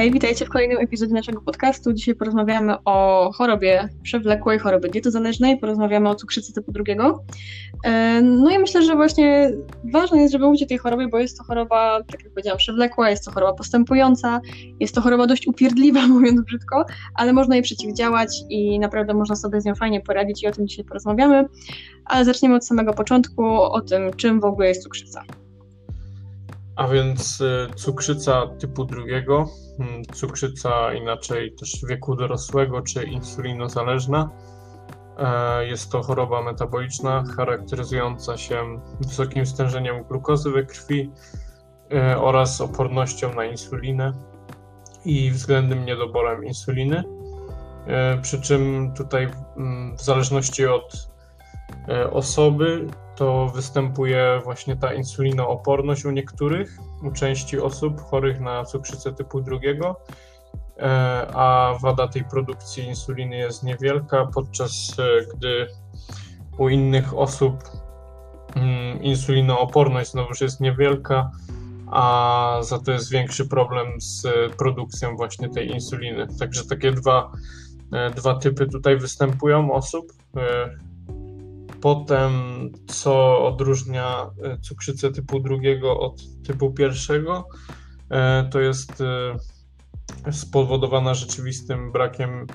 Hej, witajcie w kolejnym epizodzie naszego podcastu. Dzisiaj porozmawiamy o chorobie przewlekłej, chorobie dietozależnej, porozmawiamy o cukrzycy typu drugiego. E, no i myślę, że właśnie ważne jest, żeby mówić o tej chorobie, bo jest to choroba, tak jak powiedziałam, przewlekła, jest to choroba postępująca, jest to choroba dość upierdliwa, mówiąc brzydko, ale można jej przeciwdziałać i naprawdę można sobie z nią fajnie poradzić i o tym dzisiaj porozmawiamy. Ale zaczniemy od samego początku, o tym, czym w ogóle jest cukrzyca. A więc y, cukrzyca typu drugiego, mm, cukrzyca inaczej też wieku dorosłego czy insulinozależna. E, jest to choroba metaboliczna charakteryzująca się wysokim stężeniem glukozy we krwi e, oraz opornością na insulinę i względnym niedoborem insuliny. E, przy czym tutaj mm, w zależności od osoby to występuje właśnie ta insulinooporność u niektórych, u części osób chorych na cukrzycę typu drugiego, e, a wada tej produkcji insuliny jest niewielka, podczas e, gdy u innych osób mm, insulinooporność znowuż jest niewielka, a za to jest większy problem z produkcją właśnie tej insuliny. Także takie dwa, e, dwa typy tutaj występują osób Potem, co odróżnia e, cukrzycę typu drugiego od typu pierwszego, e, to jest e, spowodowana rzeczywistym brakiem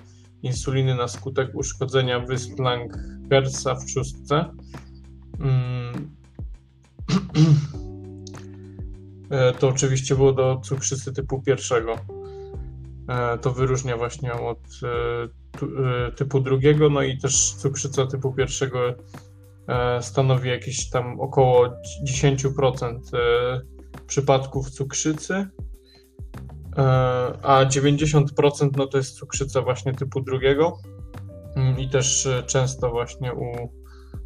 insuliny na skutek uszkodzenia wysp Langersa w trzustce. Mm. To oczywiście było do cukrzycy typu pierwszego. To wyróżnia właśnie od E, typu drugiego, no i też cukrzyca typu pierwszego e, stanowi jakieś tam około 10% e, przypadków cukrzycy, a 90% no to jest cukrzyca właśnie typu drugiego mm, i też często właśnie u,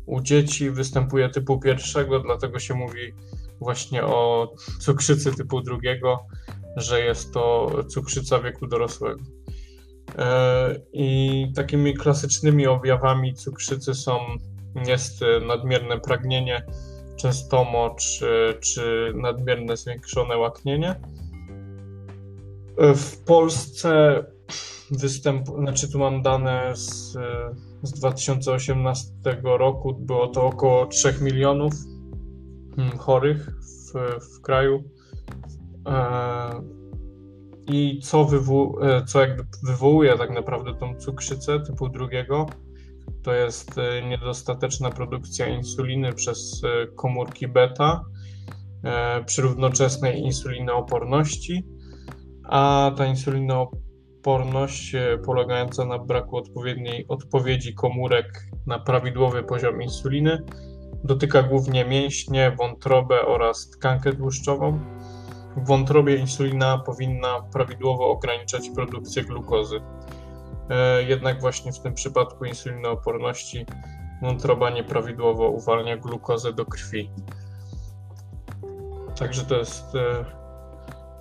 u dzieci występuje typu pierwszego, dlatego się mówi właśnie o cukrzycy typu drugiego, że jest to cukrzyca wieku dorosłego. E, I takimi klasycznymi objawami cukrzycy są jest nadmierne pragnienie, częstomo czy, czy nadmierne zwiększone łaknienie. E, w Polsce występ, znaczy tu mam dane z, z 2018 roku, było to około 3 milionów mm, chorych w, w kraju. E, i co, wywo- e, co jakby wywołuje tak naprawdę tą cukrzycę typu drugiego, to jest e, niedostateczna produkcja insuliny przez e, komórki beta przy równoczesnej insulinooporności, a ta insulinooporność polegająca na braku odpowiedniej odpowiedzi komórek na prawidłowy poziom insuliny dotyka głównie mięśnie, wątrobę oraz tkankę tłuszczową w wątrobie insulina powinna prawidłowo ograniczać produkcję glukozy. E, jednak właśnie w tym przypadku insulinooporności wątroba nieprawidłowo uwalnia glukozę do krwi. Także to jest e,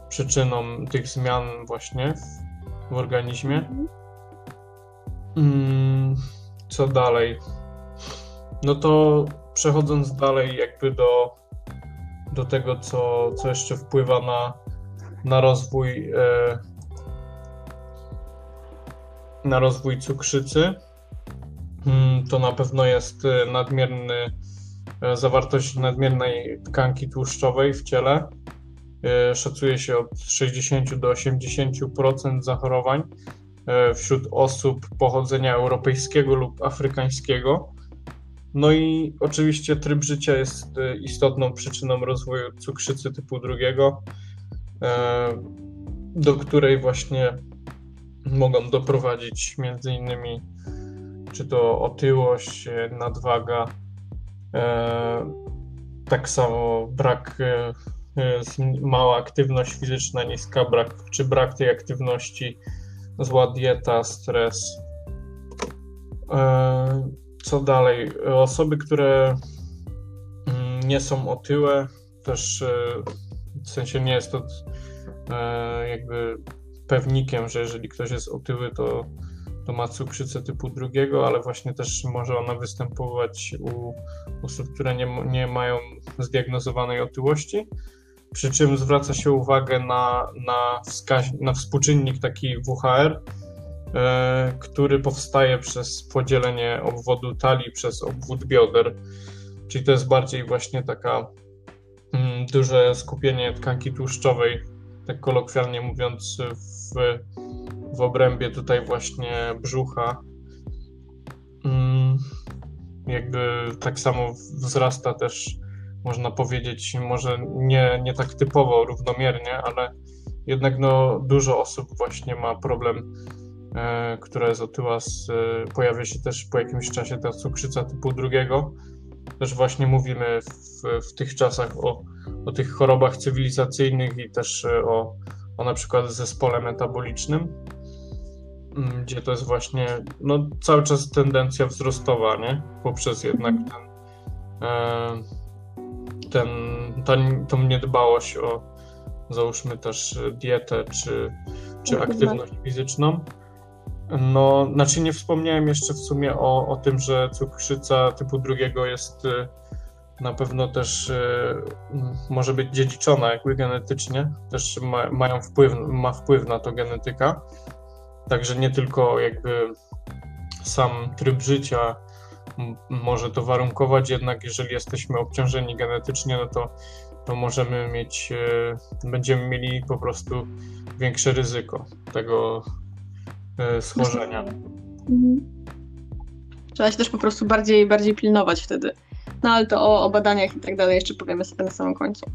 przyczyną tych zmian właśnie w, organizmie. Mm, co dalej? No to przechodząc dalej jakby do do tego, co, co jeszcze wpływa na, na rozwój e, na rozwój cukrzycy, mm, to na pewno jest e, nadmierny e, zawartość nadmiernej tkanki tłuszczowej w ciele. Szacuje się od 60 do 80% zachorowań wśród osób pochodzenia europejskiego lub afrykańskiego. No i oczywiście tryb życia jest e, istotną przyczyną rozwoju cukrzycy typu drugiego, e, do której właśnie mogą doprowadzić między innymi czy to otyłość, e, nadwaga, tak samo brak, mała aktywność fizyczna, niska brak, czy brak tej aktywności, zła dieta, stres co dalej? Osoby, które mm, nie są otyłe, też e, w sensie nie jest to e, jakby pewnikiem, że jeżeli ktoś jest otyły, to, to ma cukrzycę typu drugiego, ale właśnie też może ona występować u osób, które nie, nie mają zdiagnozowanej otyłości. przy czym zwraca się uwagę na, na, wskaź- na współczynnik taki WHR, który powstaje przez podzielenie obwodu talii przez obwód bioder. Czyli to jest bardziej właśnie taka mm, duże skupienie tkanki tłuszczowej, tak kolokwialnie mówiąc, w, w obrębie tutaj właśnie brzucha. Mm, jakby tak samo wzrasta też, można powiedzieć, może nie, nie tak typowo, równomiernie, ale jednak no, dużo osób właśnie ma problem, e, która jest otyła, z, e, pojawia się też po jakimś czasie ta cukrzyca typu drugiego. Też właśnie mówimy w, w tych czasach o, o tych chorobach cywilizacyjnych i też e, o, o na przykład zespole metabolicznym. Mm, gdzie to jest właśnie no, cały czas tendencja wzrostowa, nie? Poprzez jednak mhm. ten, ten, ten, tą niedbałość o załóżmy też dietę czy, czy aktywność fizyczną. No, znaczy nie wspomniałem jeszcze w sumie o, o tym, że cukrzyca typu drugiego jest e, na pewno też e, może być dziedziczona jakby genetycznie, też ma, mają wpływ, ma wpływ na to genetyka. Także nie tylko jakby sam tryb życia może to warunkować, jednak jeżeli jesteśmy obciążeni genetycznie, no to, to możemy mieć, e, będziemy mieli po prostu większe ryzyko tego schorzenia. Mhm. Trzeba się też po prostu bardziej, bardziej pilnować wtedy. No ale to o, o badaniach i tak dalej jeszcze powiemy sobie na samym końcu.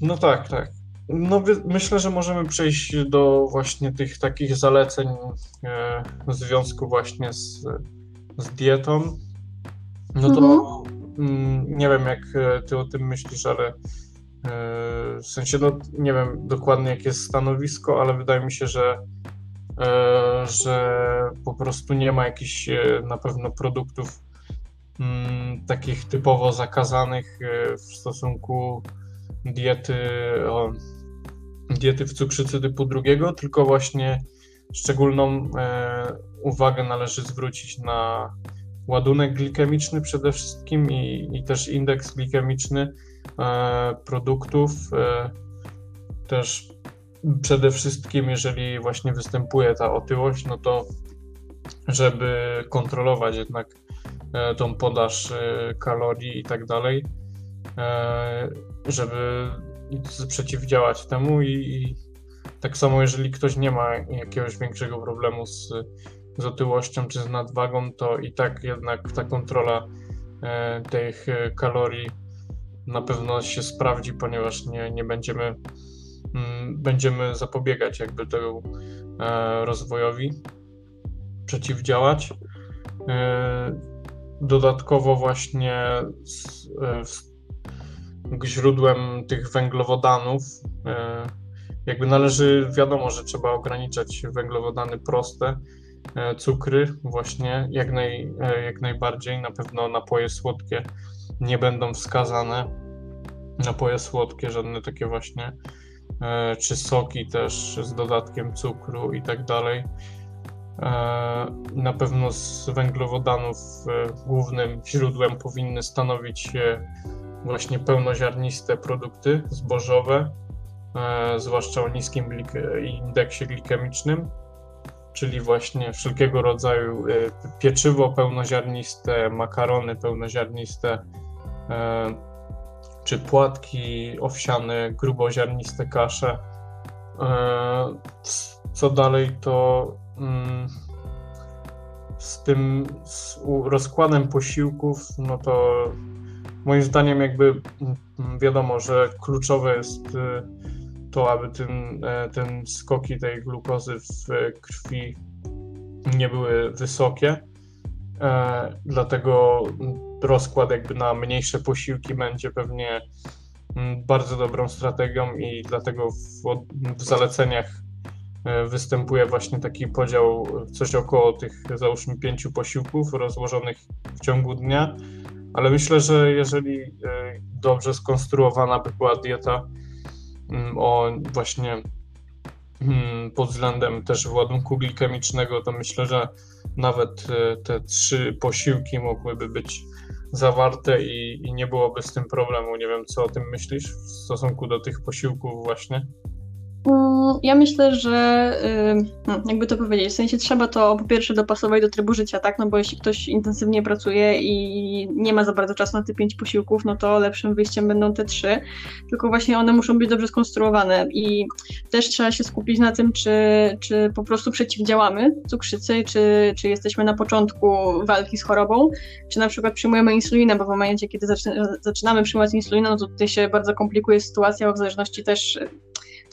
No tak, tak. No, myślę, że możemy przejść do właśnie tych takich zaleceń e, w związku właśnie z, z dietą. No to mhm. mm, nie wiem, jak e, ty o tym myślisz, ale e, w sensie, no nie wiem dokładnie, jakie jest stanowisko, ale wydaje mi się, że, że po prostu nie ma jakichś na pewno produktów mm, takich typowo zakazanych w stosunku diety diety w cukrzycy typu drugiego, tylko właśnie szczególną e, uwagę należy zwrócić na ładunek glikemiczny przede wszystkim i, i też indeks glikemiczny e, produktów. E, też przede wszystkim, jeżeli właśnie występuje ta otyłość, no to żeby kontrolować jednak e, tą podaż e, kalorii i tak dalej, e, żeby przeciwdziałać temu i, i, tak samo jeżeli ktoś nie ma jakiegoś większego problemu z, z otyłością czy z nadwagą, to i tak jednak ta kontrola tych kalorii na pewno się sprawdzi, ponieważ nie, nie będziemy będziemy zapobiegać jakby temu e, rozwojowi, przeciwdziałać. E, dodatkowo właśnie z, e, źródłem tych węglowodanów. Jakby należy, wiadomo, że trzeba ograniczać węglowodany proste, cukry właśnie jak, naj, jak najbardziej. Na pewno napoje słodkie nie będą wskazane. Napoje słodkie, żadne takie właśnie, czy soki też z dodatkiem cukru i tak dalej. Na pewno z węglowodanów głównym źródłem powinny stanowić właśnie pełnoziarniste produkty zbożowe, e, zwłaszcza o niskim indeksie glikemicznym, czyli właśnie wszelkiego rodzaju e, pieczywo pełnoziarniste, makarony pełnoziarniste, e, czy płatki owsiane, gruboziarniste kasze. E, co dalej to mm, z tym z rozkładem posiłków, no to moim zdaniem jakby mm, wiadomo, że kluczowe jest y, to, aby ten, e, ten skoki tej glukozy w krwi nie były wysokie. E, dlatego rozkład jakby na mniejsze posiłki będzie pewnie mm, bardzo dobrą strategią i dlatego w, w zaleceniach e, występuje właśnie taki podział coś około tych załóżmy pięciu posiłków rozłożonych w ciągu dnia. Ale myślę, że jeżeli e, dobrze skonstruowana by była dieta mm, o właśnie mm, pod względem też ładunku glikemicznego, to myślę, że nawet e, te trzy posiłki mogłyby być zawarte i, i nie byłoby z tym problemu. Nie wiem, co o tym myślisz w stosunku do tych posiłków właśnie. Ja myślę, że hmm, jakby to powiedzieć, w sensie trzeba to po pierwsze dopasować do trybu życia, tak? No bo jeśli ktoś intensywnie pracuje i nie ma za bardzo czasu na te pięć posiłków, no to lepszym wyjściem będą te trzy. Tylko właśnie one muszą być dobrze skonstruowane i też trzeba się skupić na tym, czy, czy po prostu przeciwdziałamy cukrzycy, czy, czy jesteśmy na początku walki z chorobą, czy na przykład przyjmujemy insulinę, bo w momencie, kiedy zaczynamy przyjmować insulinę, no to tutaj się bardzo komplikuje sytuacja, w zależności też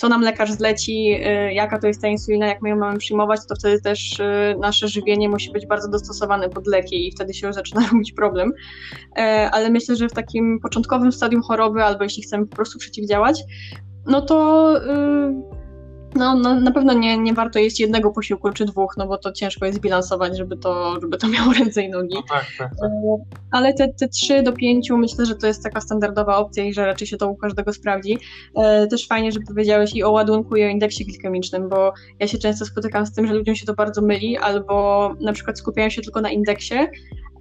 co nam lekarz zleci, y, jaka to jest ta insulina, jak my ją mamy przyjmować, to wtedy też y, nasze żywienie musi być bardzo dostosowane pod leki i wtedy się już zaczyna robić problem. E, ale myślę, że w takim początkowym stadium choroby, albo jeśli chcemy po prostu przeciwdziałać, no to y, no, no, na pewno nie, nie warto jeść jednego posiłku czy dwóch, no bo to ciężko jest bilansować, żeby to, żeby to miało ręce i nogi. No tak, tak, tak. Ale te, te 3 do 5 myślę, że to jest taka standardowa opcja i że raczej się to u każdego sprawdzi. E, też fajnie, że powiedziałeś i o ładunku i o indeksie glikemicznym, bo ja się często spotykam z tym, że ludziom się to bardzo myli, albo na przykład skupiają się tylko na indeksie, E,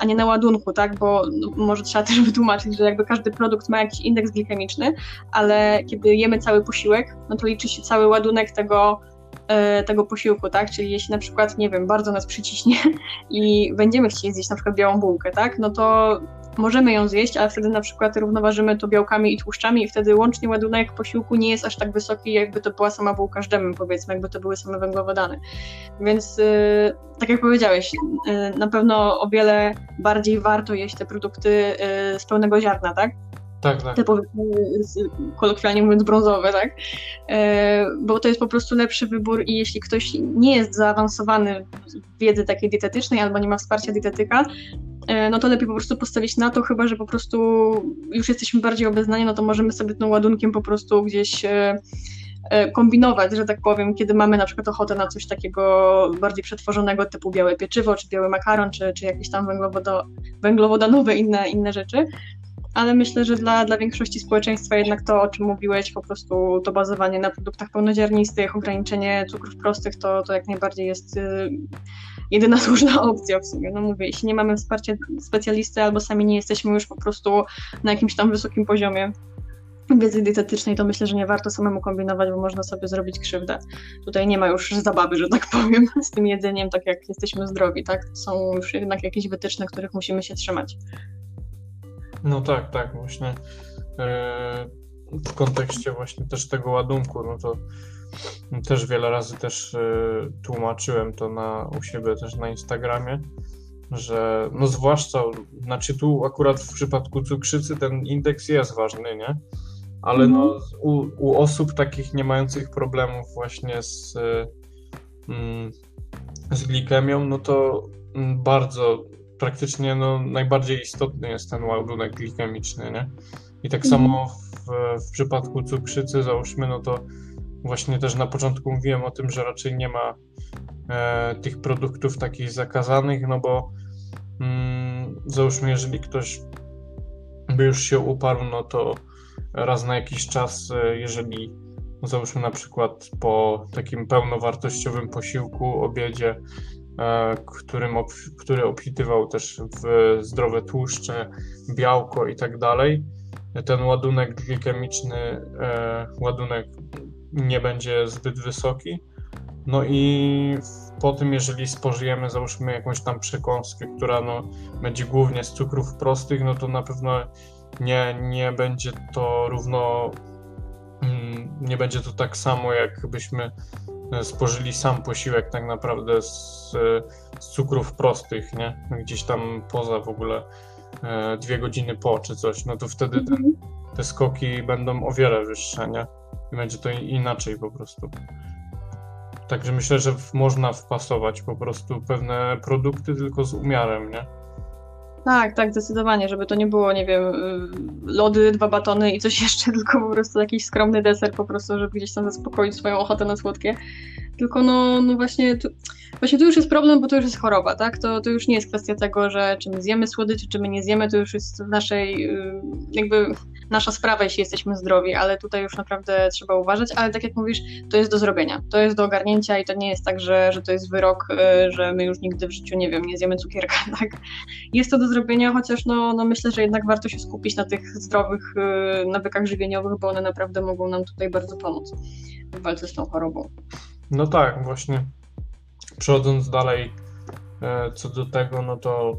a nie na ładunku, tak? Bo może trzeba też wytłumaczyć, że jakby każdy produkt ma jakiś indeks glikemiczny, ale kiedy jemy cały posiłek, no to liczy się cały ładunek tego, e, tego posiłku, tak? Czyli jeśli na przykład, nie wiem, bardzo nas przyciśnie i będziemy chcieli zjeść na przykład białą bułkę, tak? No to możemy ją zjeść, ale wtedy na przykład równoważymy to białkami i tłuszczami i wtedy łącznie ładunek posiłku nie jest aż tak wysoki, jakby to była sama bułka z dżemem, powiedzmy, jakby to były same węglowodany. Więc yy, tak jak powiedziałeś, yy, na pewno o wiele bardziej warto jeść te produkty yy, z pełnego ziarna, tak? Tak, tak. Te powiedzmy, kolokwialnie mówiąc brązowe, tak? E, bo to jest po prostu lepszy wybór i jeśli ktoś nie jest zaawansowany w wiedzy takiej dietetycznej albo nie ma wsparcia dietetyka, E, no to lepiej po prostu postawić na to, chyba że po prostu już jesteśmy bardziej obeznani, no to możemy sobie tym ładunkiem po prostu gdzieś e, kombinować, że tak powiem, kiedy mamy na przykład ochotę na coś takiego bardziej przetworzonego typu białe pieczywo, czy biały makaron, czy, czy jakieś tam węglowodo, węglowodanowe inne, inne rzeczy. Ale myślę, że dla, dla większości społeczeństwa jednak to, o czym mówiłeś, po prostu to bazowanie na produktach pełnoziarnistych, ograniczenie cukrów prostych, to, to jak najbardziej jest y, jedyna słuszna opcja w sumie. No mówię, jeśli nie mamy wsparcia specjalisty albo sami nie jesteśmy już po prostu na jakimś tam wysokim poziomie wiedzy dietetycznej, to myślę, że nie warto samemu kombinować, bo można sobie zrobić krzywdę. Tutaj nie ma już zabawy, że tak powiem, z tym jedzeniem, tak jak jesteśmy zdrowi, tak? Są już jednak jakieś wytyczne, których musimy się trzymać. No tak, tak, właśnie. E, w kontekście właśnie też tego ładunku, no to też wiele razy też y, tłumaczyłem to na, u siebie też na Instagramie, że no zwłaszcza, znaczy tu akurat w przypadku cukrzycy ten indeks jest ważny, nie? Ale no mhm. u, u osób takich nie mających problemów właśnie z, mm, z glikemią, no to mm, bardzo, praktycznie no, najbardziej istotny jest ten ładunek glikemiczny, nie? I tak mhm. samo w, w przypadku cukrzycy, załóżmy, no to Właśnie też na początku mówiłem o tym, że raczej nie ma e, tych produktów takich zakazanych, no bo mm, załóżmy, jeżeli ktoś by już się uparł, no to raz na jakiś czas, e, jeżeli załóżmy na przykład po takim pełnowartościowym posiłku, obiedzie, którym ob, który obfitywał też w zdrowe tłuszcze, białko i tak dalej, ten ładunek glikemiczny, e, ładunek nie będzie zbyt wysoki. No i po tym, jeżeli spożyjemy, załóżmy jakąś tam przekąskę, która no, będzie głównie z cukrów prostych, no to na pewno nie, nie będzie to równo, mm, nie będzie to tak samo, jakbyśmy e, spożyli sam posiłek tak naprawdę z, z cukrów prostych, nie? Gdzieś tam poza w ogóle e, dwie godziny po czy coś, no to wtedy ten, mhm. te skoki będą o wiele wyższe, nie? i będzie to inaczej po prostu. Także myślę, że można wpasować po prostu pewne produkty tylko z umiarem, nie? Tak, tak, zdecydowanie, żeby to nie było, nie wiem, y, lody, dwa batony i coś jeszcze, tylko po prostu jakiś skromny deser po prostu, żeby gdzieś tam zaspokoić swoją ochotę na słodkie. Tylko no, no właśnie, tu, właśnie tu już jest problem, bo to już jest choroba, tak? To, to już nie jest kwestia tego, że czy my zjemy słodycze, czy my nie zjemy, to już jest w naszej, y, jakby nasza sprawa, jeśli jesteśmy zdrowi, ale tutaj już naprawdę trzeba uważać, ale tak jak mówisz, to jest do zrobienia, to jest do ogarnięcia i to nie jest tak, że, że to jest wyrok, y, że my już nigdy w życiu, nie wiem, nie zjemy cukierka, tak? Jest to do zrobienia, chociaż no, no myślę, że jednak warto się skupić na tych zdrowych y, nawykach żywieniowych, bo one naprawdę mogą nam tutaj bardzo pomóc w walce z tą chorobą. No tak, właśnie. Przechodząc dalej e, co do tego, no to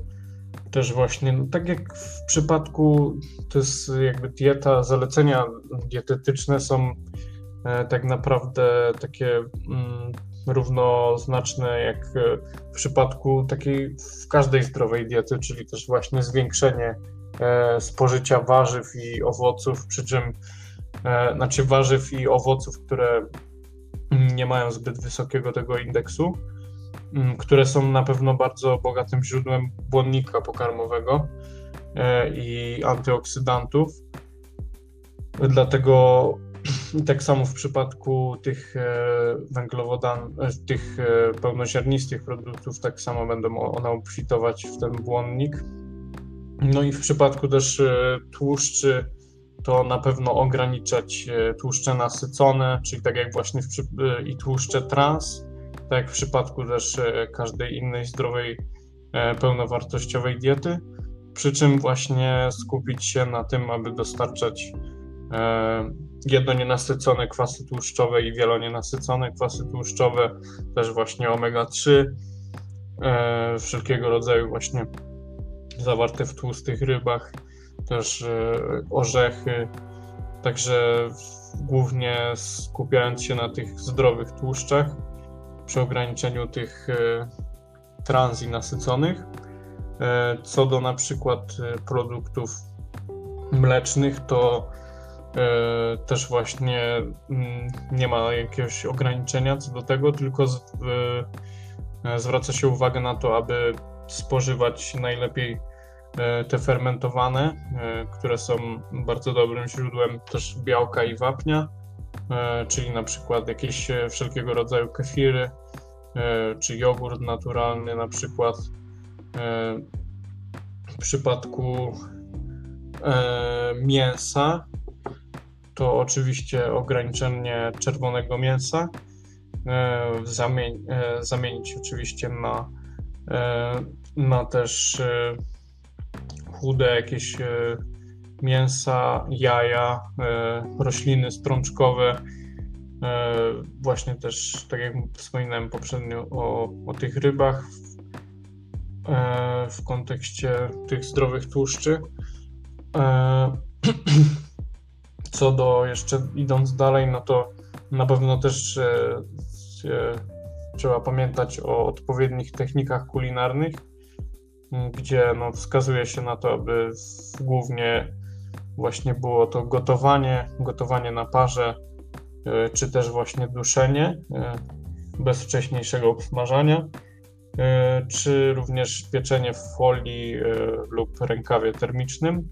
też właśnie, no tak jak w przypadku, to jest jakby dieta, zalecenia dietetyczne są e, tak naprawdę takie mm, równoznaczne jak w przypadku takiej w każdej zdrowej diety, czyli też właśnie zwiększenie e, spożycia warzyw i owoców, przy czym znaczy warzyw i owoców, które nie mają zbyt wysokiego tego indeksu, mm, które są na pewno bardzo bogatym źródłem błonnika pokarmowego e, i antyoksydantów. Dlatego tak samo w przypadku tych e, węglowodan, e, tych pełnoziarnistych produktów, tak samo będą one obfitować w ten błonnik. No i w przypadku też tłuszczy to na pewno ograniczać e, tłuszcze nasycone, czyli tak jak właśnie w, e, i tłuszcze trans, tak jak w przypadku też e, każdej innej zdrowej, pełnowartościowej diety. Przy czym właśnie skupić się na tym, aby dostarczać jednonienasycone kwasy tłuszczowe i wielonienasycone kwasy tłuszczowe, też właśnie omega-3, wszelkiego rodzaju właśnie zawarte w tłustych rybach też e, orzechy, także głównie skupiając się na tych zdrowych tłuszczach, przy ograniczeniu tych e, trans i nasyconych. E, co do na przykład produktów mlecznych, to też właśnie mm, nie ma jakiegoś ograniczenia co do tego, tylko zwraca się uwagę na to, aby spożywać najlepiej te fermentowane, e, które są bardzo dobrym źródłem też białka i wapnia, e, czyli na przykład jakieś wszelkiego rodzaju kefiry, czy jogurt naturalny na przykład. W przypadku mięsa to oczywiście ograniczenie czerwonego mięsa, zamienić oczywiście na, na też chude jakieś e, mięsa, jaja, e, rośliny strączkowe. E, właśnie też, tak jak wspominałem poprzednio o, o tych rybach w kontekście tych zdrowych tłuszczy. Co do jeszcze idąc dalej, no to na pewno też trzeba pamiętać o odpowiednich technikach kulinarnych gdzie no, wskazuje się na to, aby głównie właśnie było to gotowanie, gotowanie na parze, e, czy też właśnie duszenie e, bez wcześniejszego obsmażania, e, czy również pieczenie w folii lub rękawie termicznym.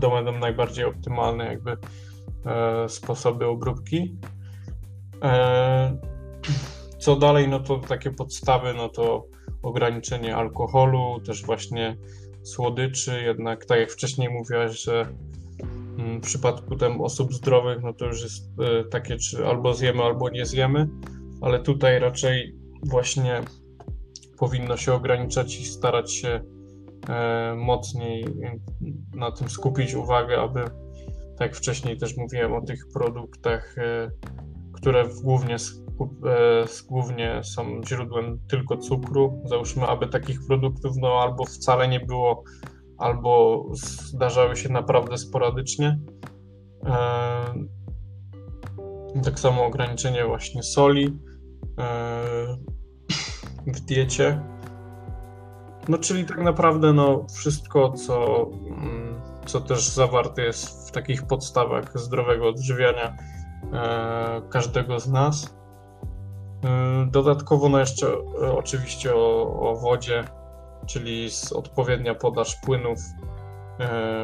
To będą najbardziej optymalne jakby sposoby obróbki. Co dalej, no to takie podstawy, no to ograniczenie alkoholu, też właśnie słodyczy, jednak tak jak wcześniej mówiłaś, że mm, w przypadku tam osób zdrowych, no to już jest e, takie, czy albo zjemy, albo nie zjemy, ale tutaj raczej właśnie powinno się ograniczać i starać się e, mocniej na tym skupić uwagę, aby, tak jak wcześniej też mówiłem o tych produktach, e, które głównie głównie są źródłem tylko cukru. Załóżmy, aby takich produktów no, albo wcale nie było, albo zdarzały się naprawdę sporadycznie. E, tak samo ograniczenie właśnie soli e, w diecie. No, czyli tak naprawdę no, wszystko, co, mm, co też zawarte jest w takich podstawach zdrowego odżywiania każdego z nas. Y, dodatkowo no jeszcze y, oczywiście o, o wodzie, czyli z odpowiednia podaż płynów,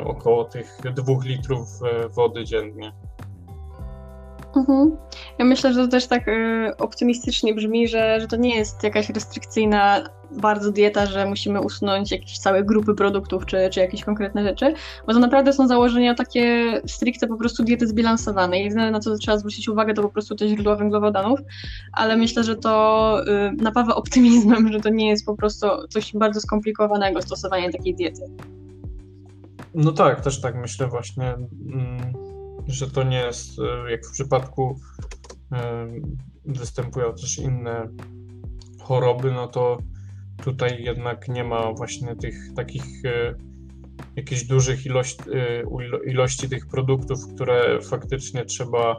y, około tych 2 litrów wody dziennie. Mhm. Ja myślę, że to też tak y, optymistycznie brzmi, że, że to nie jest jakaś restrykcyjna bardzo dieta, że musimy usunąć jakieś całe grupy produktów czy, czy jakieś konkretne rzeczy, bo to naprawdę są założenia takie stricte po prostu diety zbilansowanej. Jedyne na co trzeba zwrócić uwagę to po prostu te źródła węglowodanów, ale myślę, że to y, napawa optymizmem, że to nie jest po prostu coś bardzo skomplikowanego stosowanie takiej diety. No tak, też tak myślę właśnie. Mm że to nie jest e, jak w przypadku e, występują też inne choroby, no to tutaj jednak nie ma właśnie tych takich e, jakichś dużych ilości, ilości tych produktów, które faktycznie trzeba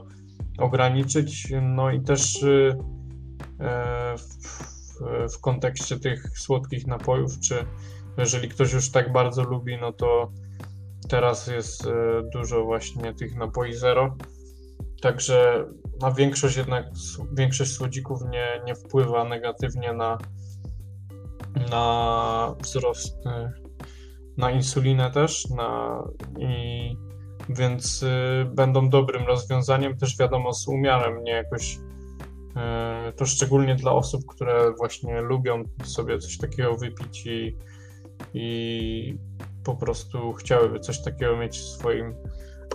ograniczyć. No i też w, w kontekście tych słodkich napojów, czy jeżeli ktoś już tak bardzo lubi, no to Teraz jest e, dużo właśnie tych napoi zero. Także na większość jednak, większość słodzików nie, nie wpływa negatywnie na, na wzrost, e, na insulinę też, na, i, więc y, będą dobrym rozwiązaniem, też wiadomo z umiarem, nie jakoś to szczególnie dla osób, które właśnie lubią sobie coś takiego wypić i, i po prostu chciałyby coś takiego mieć w swoim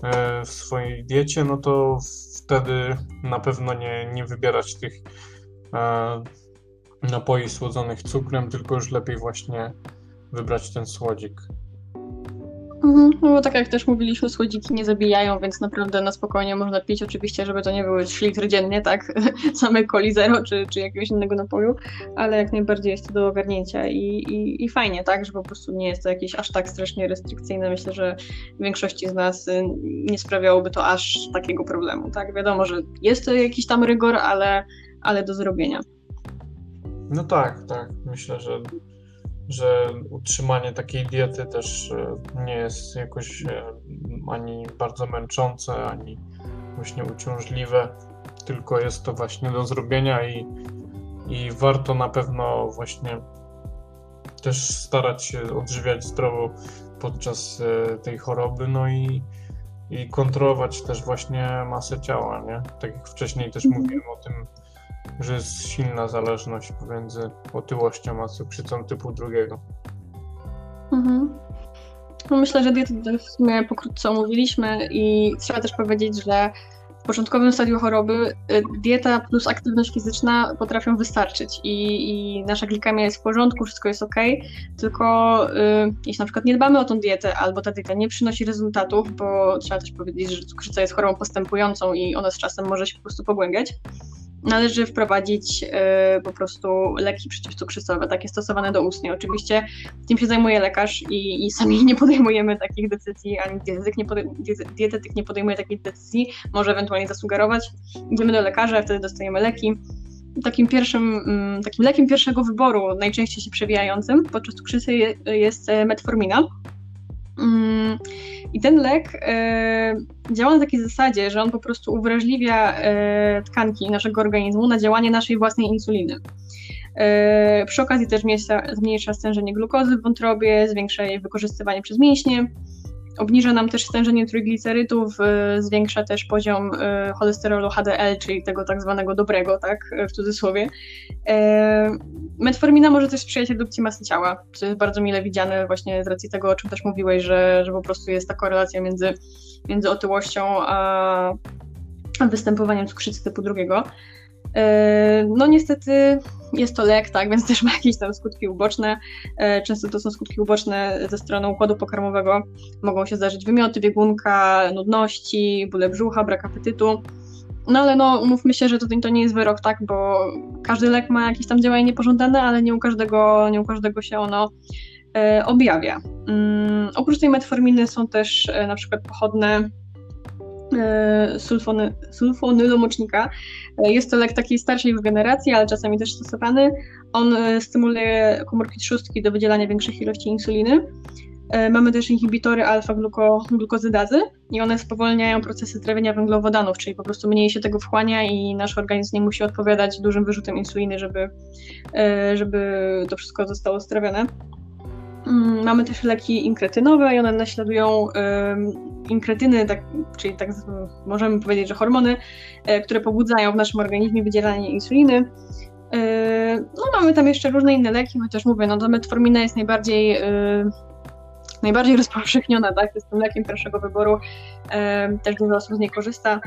e, w swojej diecie, no to wtedy na pewno nie, nie wybierać tych e, napoi słodzonych cukrem, tylko już lepiej właśnie wybrać ten słodzik. Mhm, no bo tak jak też mówiliśmy, słodziki nie zabijają, więc naprawdę na spokojnie można pić. Oczywiście, żeby to nie były 3 litry dziennie, tak? Same coli zero czy, czy jakiegoś innego napoju, ale jak najbardziej jest to do ogarnięcia i, i, i fajnie, tak? Że po prostu nie jest to jakieś aż tak strasznie restrykcyjne. Myślę, że większości z nas y, nie sprawiałoby to aż takiego problemu, tak? Wiadomo, że jest to jakiś tam rygor, ale, ale do zrobienia. No tak, tak. Myślę, że że utrzymanie takiej diety też e, nie jest jakoś e, ani bardzo męczące, ani właśnie uciążliwe, tylko jest to właśnie do zrobienia i, i warto na pewno właśnie też starać się odżywiać zdrowo podczas e, tej choroby, no i, i kontrolować też właśnie masę ciała, nie? Tak jak wcześniej też mhm. mówiłem o tym, że jest silna zależność pomiędzy otyłością a cukrzycą typu drugiego. Mhm. No myślę, że dietę w sumie pokrótce omówiliśmy i trzeba też powiedzieć, że początkowym stadium choroby y, dieta plus aktywność fizyczna potrafią wystarczyć i, i nasza glikemia jest w porządku, wszystko jest ok, tylko y, jeśli na przykład nie dbamy o tą dietę albo ta dieta nie przynosi rezultatów, bo trzeba też powiedzieć, że cukrzyca jest chorobą postępującą i ona z czasem może się po prostu pogłębiać, należy wprowadzić y, po prostu leki przeciwcukrzycowe, takie stosowane do ustnie. Oczywiście tym się zajmuje lekarz i, i sami nie podejmujemy takich decyzji, ani dietetyk nie, dietetyk nie podejmuje takich decyzji, może ewentualnie zasugerować. Idziemy do lekarza, wtedy dostajemy leki. Takim pierwszym, mm, takim lekiem pierwszego wyboru, najczęściej się przewijającym podczas cukrzycy jest e, metformina. Mm, I ten lek e, działa na takiej zasadzie, że on po prostu uwrażliwia e, tkanki naszego organizmu na działanie naszej własnej insuliny. Przy okazji też zmniejsza, zmniejsza stężenie glukozy w wątrobie, zwiększa jej wykorzystywanie przez mięśnie Obniża nam też stężenie trójglicerydów, zwiększa też poziom y, cholesterolu HDL, czyli tego tak zwanego dobrego, tak, w cudzysłowie. E, metformina może też sprzyjać redukcji masy ciała, co jest bardzo mile widziane właśnie z racji tego, o czym też mówiłeś, że, że po prostu jest ta korelacja między, między otyłością a występowaniem cukrzycy typu drugiego. E, no niestety jest to lek, tak, więc też ma jakieś tam skutki uboczne. E, często to są skutki uboczne ze strony układu pokarmowego. Mogą się zdarzyć wymioty biegunka, nudności, bóle brzucha, brak apetytu. No ale no, umówmy się, że to, to nie jest wyrok, tak, bo każdy lek ma jakieś tam działanie niepożądane, ale nie u każdego, nie u każdego się ono e, objawia. Mm, oprócz tej metforminy są też na przykład pochodne sulfony, sulfonylomocznika. E, jest to lek takiej starszej generacji, ale czasami też stosowany. On e, stymuluje komórki trzustki do wydzielania większych ilości insuliny. Mamy też inhibitory alfa-glukozydazy i one spowalniają procesy trawienia węglowodanów, czyli po prostu mniej się tego wchłania i nasz organizm nie musi odpowiadać dużym wyrzutem insuliny, żeby, żeby to wszystko zostało strawione. Mm, mamy też leki inkretynowe i one naśladują inkretyny, tak, czyli tak możemy powiedzieć, że hormony, e, które pobudzają w naszym organizmie wydzielanie insuliny. E, no mamy tam jeszcze różne inne leki, chociaż mówię, no to metformina jest najbardziej najbardziej rozpowszechniona, tak? Jest tym lekiem pierwszego wyboru, też dużo osób z niej korzysta.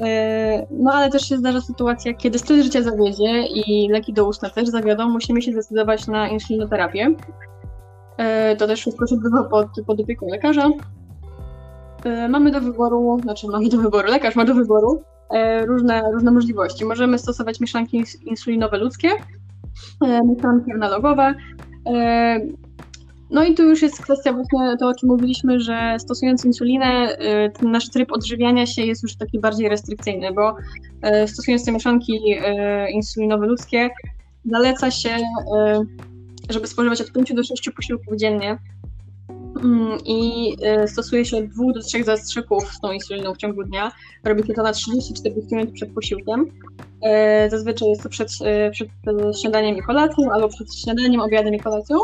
E, no ale też się zdarza sytuacja, kiedy styl życia zawiedzie i leki doustne też zawiodą, musimy się zdecydować na insulinoterapię. E, to też wszystko się odbywa pod, pod opieką lekarza. E, mamy do wyboru, znaczy mamy do wyboru, lekarz ma do wyboru różne, różne możliwości. Możemy stosować mieszanki insulinowe ludzkie, mieszanki analogowe, no i tu już jest kwestia właśnie to, o czym mówiliśmy, że stosując insulinę, ten nasz tryb odżywiania się jest już taki bardziej restrykcyjny, bo stosując te mieszanki insulinowe ludzkie, zaleca się, żeby spożywać od 5 do 6 posiłków dziennie mm, i stosuje się od 2 do 3 zastrzyków z tą insuliną w ciągu dnia. Robi się to na 30-40 minut przed posiłkiem. Zazwyczaj jest to przed, przed śniadaniem i kolacją, albo przed śniadaniem, obiadem i kolacją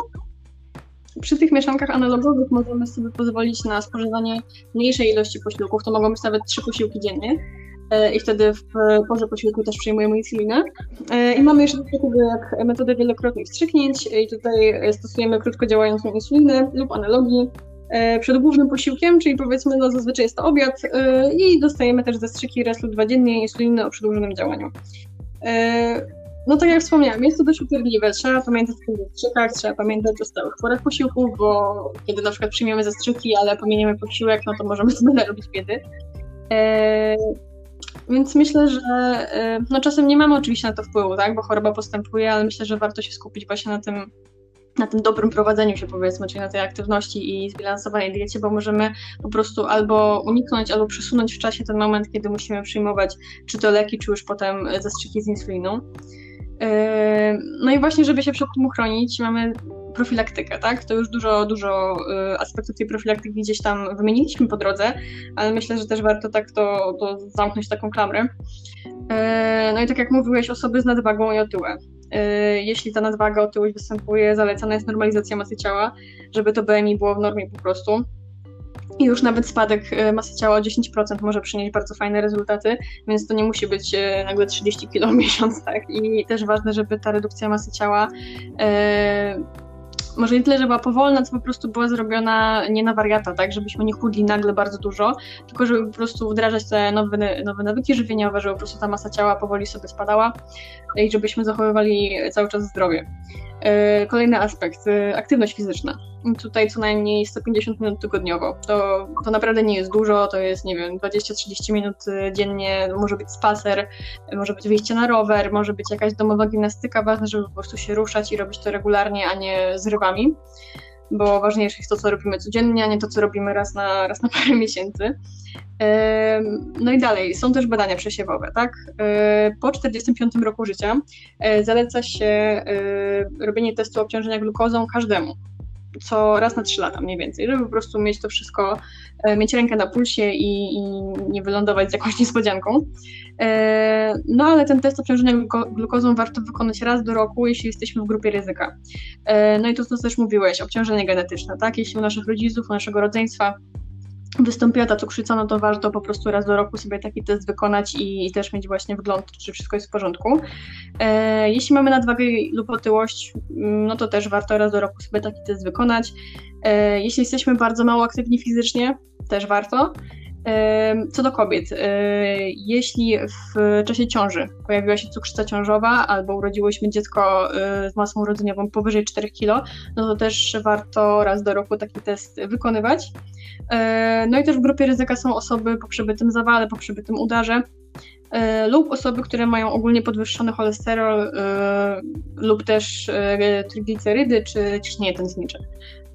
przy tych mieszankach analogowych możemy sobie pozwolić na spożywanie mniejszej ilości posiłków, to mogą być nawet trzy posiłki dziennie i wtedy w porze posiłku też przyjmujemy insulinę. E, I mamy jeszcze takie takiego jak metodę wielokrotnych wstrzyknięć i tutaj stosujemy krótko działającą insulinę lub analogii e, przed głównym posiłkiem, czyli powiedzmy no zazwyczaj jest to obiad i dostajemy też zastrzyki raz lub dwa dziennie insuliny o przedłużonym działaniu. No tak jak wspomniałam, jest to dość upierdliwe. Trzeba pamiętać o tych strzykach, trzeba pamiętać o stałych porach posiłków, bo kiedy na przykład przyjmiemy zastrzyki, ale pominiemy posiłek, no to możemy sobie narobić biedy. Więc myślę, że e, no czasem nie mamy oczywiście na to wpływu, tak, bo choroba postępuje, ale myślę, że warto się skupić właśnie na tym, na tym dobrym prowadzeniu się powiedzmy, czyli na tej aktywności i zbilansowanej diecie, bo możemy po prostu albo uniknąć, albo przesunąć w czasie ten moment, kiedy musimy przyjmować czy to leki, czy już potem zastrzyki z insuliną. No i właśnie, żeby się przed tym uchronić, mamy profilaktykę, tak? To już dużo, dużo y, aspektów tej profilaktyki gdzieś tam wymieniliśmy po drodze, ale myślę, że też warto tak to, to zamknąć taką klamrę. No i tak jak mówiłeś, osoby z nadwagą i otyłe. Jeśli ta nadwaga, otyłość występuje, zalecana jest normalizacja masy ciała, żeby to BMI było w normie po prostu. I już nawet spadek masy ciała o 10% może przynieść bardzo fajne rezultaty, więc to nie musi być nagle 30 kg miesiąc, tak? I też ważne, żeby ta redukcja masy ciała może nie tyle, że była powolna, co po prostu była zrobiona nie na wariata, tak, żebyśmy nie chudli nagle bardzo dużo, tylko żeby po prostu wdrażać te nowe, nowe nawyki żywieniowe, żeby po prostu ta masa ciała powoli sobie spadała i żebyśmy zachowywali cały czas zdrowie. E, kolejny aspekt, e, aktywność fizyczna. Tutaj co najmniej 150 minut tygodniowo. To, to naprawdę nie jest dużo, to jest, nie wiem, 20-30 minut e, dziennie, może być spacer, może być wyjście na rower, może być jakaś domowa gimnastyka. Ważne, żeby po prostu się ruszać i robić to regularnie, a nie zrywami, bo ważniejsze jest to, co robimy codziennie, a nie to, co robimy raz na, raz na parę miesięcy. No i dalej, są też badania przesiewowe, tak? Po 45 roku życia e, zaleca się e, robienie testu obciążenia glukozą każdemu co raz na 3 lata mniej więcej, żeby po prostu mieć to wszystko, e, mieć rękę na pulsie i, i nie wylądować z jakąś niespodzianką. No ale ten test obciążenia glukozą warto wykonać raz do roku, jeśli jesteśmy w grupie ryzyka. No i to, co też mówiłeś, obciążenie genetyczne, tak? Jeśli u naszych rodziców, u naszego rodzeństwa wystąpiła ta cukrzyca, no to warto po prostu raz do roku sobie taki test wykonać i, i też mieć właśnie wgląd, czy wszystko jest w porządku. E, jeśli mamy nadwagę lub otyłość, mm, no to też warto raz do roku sobie taki test wykonać. E, jeśli jesteśmy bardzo mało aktywni fizycznie, też warto. Co do kobiet, jeśli w czasie ciąży pojawiła się cukrzyca ciążowa albo urodziłyśmy dziecko z masą urodzeniową powyżej 4 kg, no to też warto raz do roku taki test wykonywać. No i też w grupie ryzyka są osoby po przebytym zawale, po przebytym udarze, E, lub osoby, które mają ogólnie podwyższony cholesterol e, lub też e, triglicerydy czy ciśnienie tętnicze.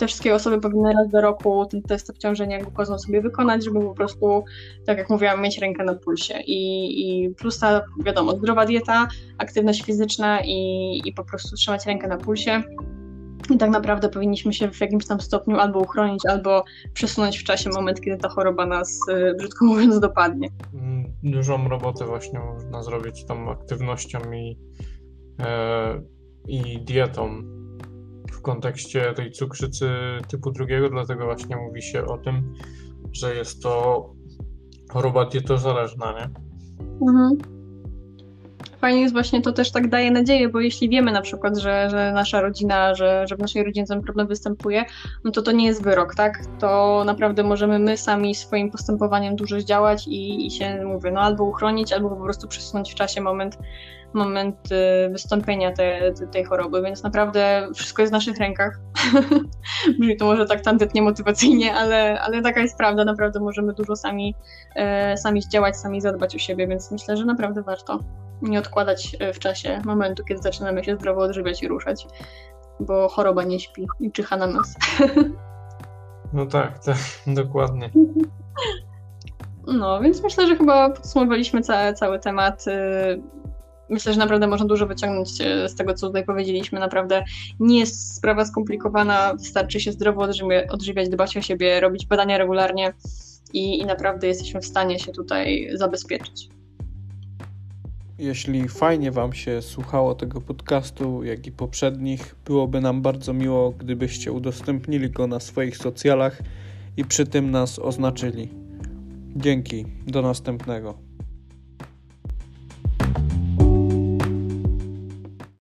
Te wszystkie osoby powinny raz do roku ten test obciążenia glukozą sobie wykonać, żeby po prostu, tak jak mówiłam, mieć rękę na pulsie. I, i plus ta, wiadomo, zdrowa dieta, aktywność fizyczna i, i po prostu trzymać rękę na pulsie. I tak naprawdę powinniśmy się w jakimś tam stopniu albo uchronić, albo przesunąć w czasie moment, kiedy ta choroba nas, brzydko mówiąc, dopadnie. Mm, dużą robotę właśnie można zrobić tą aktywnością i, e, i dietą. W kontekście tej cukrzycy typu drugiego, dlatego właśnie mówi się o tym, że jest to choroba dietozależna, nie? Mhm. Fajnie jest właśnie to też tak daje nadzieję, bo jeśli wiemy na przykład, że, że nasza rodzina, że, że w naszej rodzinie ten problem występuje, no to to nie jest wyrok, tak? To naprawdę możemy my sami swoim postępowaniem dużo zdziałać i, i się, mówię, no albo uchronić, albo po prostu przesunąć w czasie moment moment y, wystąpienia te, te, tej choroby, więc naprawdę wszystko jest w naszych rękach. Brzmi to może tak tandetnie motywacyjnie, ale, ale taka jest prawda, naprawdę możemy dużo sami, e, sami zdziałać, sami zadbać o siebie, więc myślę, że naprawdę warto nie odkładać e, w czasie momentu, kiedy zaczynamy się zdrowo odżywiać i ruszać, bo choroba nie śpi i czyha na nas. No tak, tak, dokładnie. No, więc myślę, że chyba podsumowaliśmy cały, cały temat. Y, myślę, że naprawdę można dużo wyciągnąć e, z tego, co tutaj powiedzieliśmy. Naprawdę nie jest sprawa skomplikowana, wystarczy się zdrowo odżywiać, dbać o siebie, robić badania regularnie i, i naprawdę jesteśmy w stanie się tutaj zabezpieczyć. Jeśli fajnie Wam się słuchało tego podcastu, jak i poprzednich, byłoby nam bardzo miło, gdybyście udostępnili go na swoich socjalach i przy tym nas oznaczyli. Dzięki, do następnego.